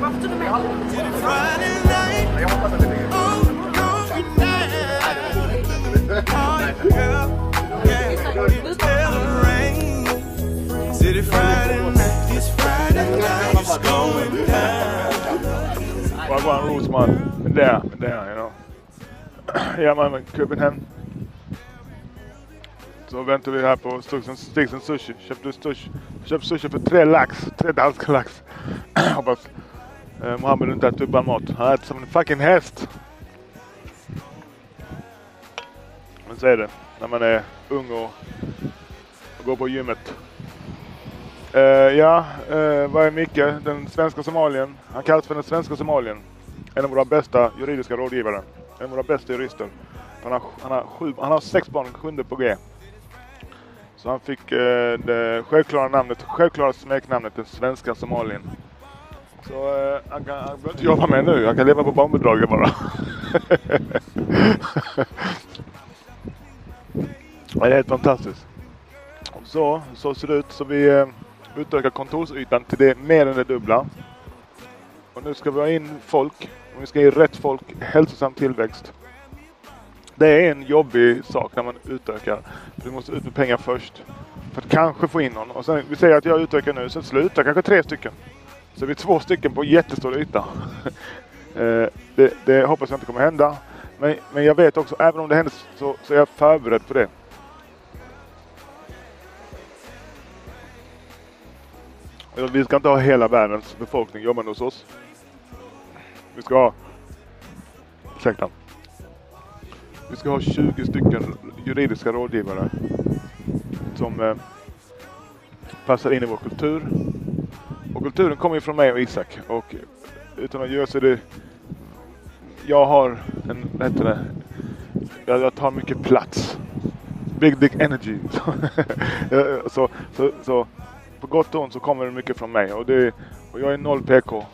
Varför tog du med? Friday night, oh, There, there, you know. ja, man, Köpenhamn. Så väntar vi här på Stigsen Sushi. Köpte sushi. Köpte sushi för tre lax. Tre danska lax. Hoppas eh, Mohammed inte äter upp all mat. Han äter som en fucking häst. Men så är det när man är ung och, och går på gymmet. Eh, ja, eh, vad är Micke? Den svenska somalien. Han kallas för den svenska somalien. En av våra bästa juridiska rådgivare. En av våra bästa jurister. Han har, han har, sju, han har sex barn, sjunde på G. Så han fick eh, det självklara namnet, självklara smeknamnet den svenska somalien. Så eh, han, kan, han behöver inte jobba med nu, han kan leva på barnbidraget bara. det är helt fantastiskt. Så, så ser det ut. Så vi eh, utökar kontorsytan till det mer än det dubbla. Och nu ska vi ha in folk. Och vi ska ge rätt folk hälsosam tillväxt. Det är en jobbig sak när man utökar. Du måste ut med pengar först. För att kanske få in någon. Och sen, vi säger att jag utökar nu, sen slutar kanske tre stycken. Så det blir två stycken på jättestor yta. Eh, det, det hoppas jag inte kommer hända. Men, men jag vet också, även om det händer så, så är jag förberedd på det. Vi ska inte ha hela världens befolkning jobbande hos oss. Vi ska ha... Ursäkta. Vi ska ha 20 stycken juridiska rådgivare som eh, passar in i vår kultur. Och kulturen kommer ju från mig och Isak. Och utan att göra så är det... Jag har en... Vad heter det? Jag, jag tar mycket plats. Big dick energy. så, så, så på gott och ont så kommer det mycket från mig. Och, det, och jag är noll PK.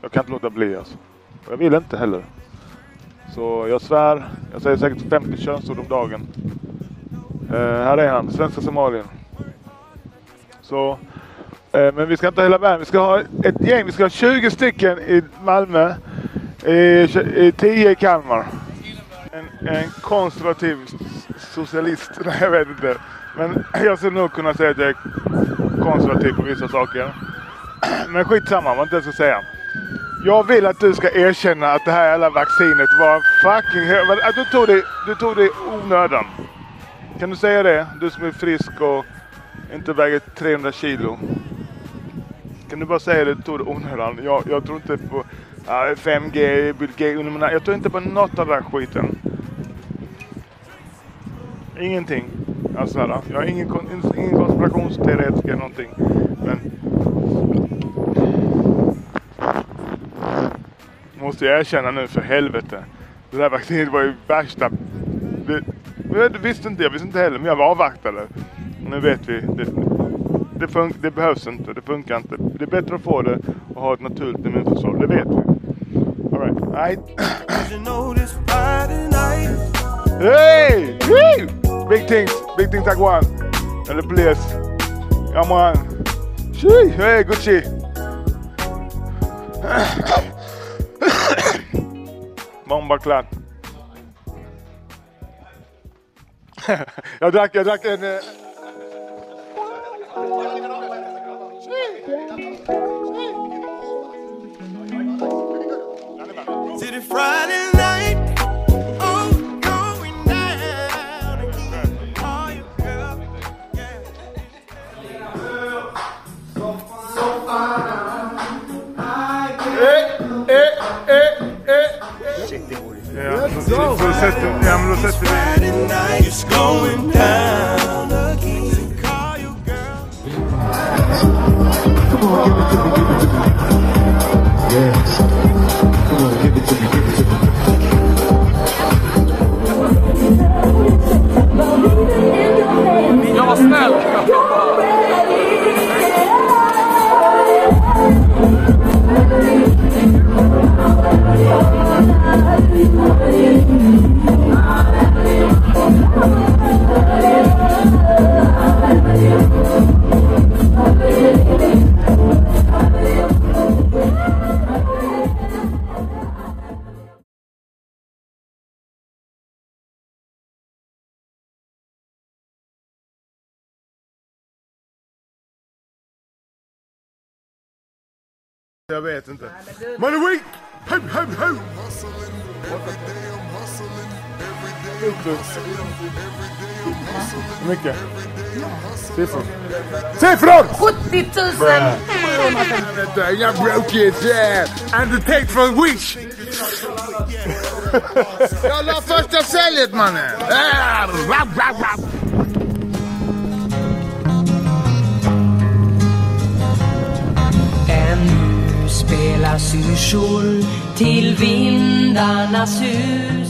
Jag kan inte låta bli alltså. Och jag vill inte heller. Så jag svär. Jag säger säkert 50 könsord om dagen. Uh, här är han, svenska Somalien. Så, uh, men vi ska inte ha hela världen. Vi ska ha ett gäng. Vi ska ha 20 stycken i Malmö. I, i 10 i Kalmar. En, en konservativ socialist. Nej, jag vet inte. Men jag skulle nog kunna säga att jag är konservativ på vissa saker. Men skitsamma vad inte jag ska säga. Jag vill att du ska erkänna att det här jävla vaccinet var en fucking... hö- Att äh, du tog det, du tog det i onödan. Kan du säga det? Du som är frisk och inte väger 300 kilo. Kan du bara säga det? Du tog det i onödan. Jag, jag tror inte på äh, uh, 5G, Bill Gates, Jag tror inte på något av den här skiten. Ingenting. Jag. Jag är ingen, ingen konspirationsteoretiker eller någonting. Men... Måste jag erkänna nu för helvete. Det där vaccinet var ju värsta... Det, det visste inte jag, visste inte heller. Men jag var avvaktade. Nu vet vi. Det, det, fun- det behövs inte, det funkar inte. Det är bättre att få det och ha ett naturligt immunförsvar. Det vet vi. Alright. Nej. Hey! Woo! Big things, big things like one. And the place. Yeah man. Shee, hey Gucci. Mambaklaat. ja, dank je, dank eh, je. Yeah, I'm Friday night, it's going down again. Call you, girl. Come on, give it to me, give it to me. Yeah. Jag vet inte. Money week! Ho, ho, ho! Hur mycket? Siffror? Siffror! 70 000! Jag broke it, yeah! And the take for wish! Jag la första säljet mannen! Syrsor till vindarnas hus.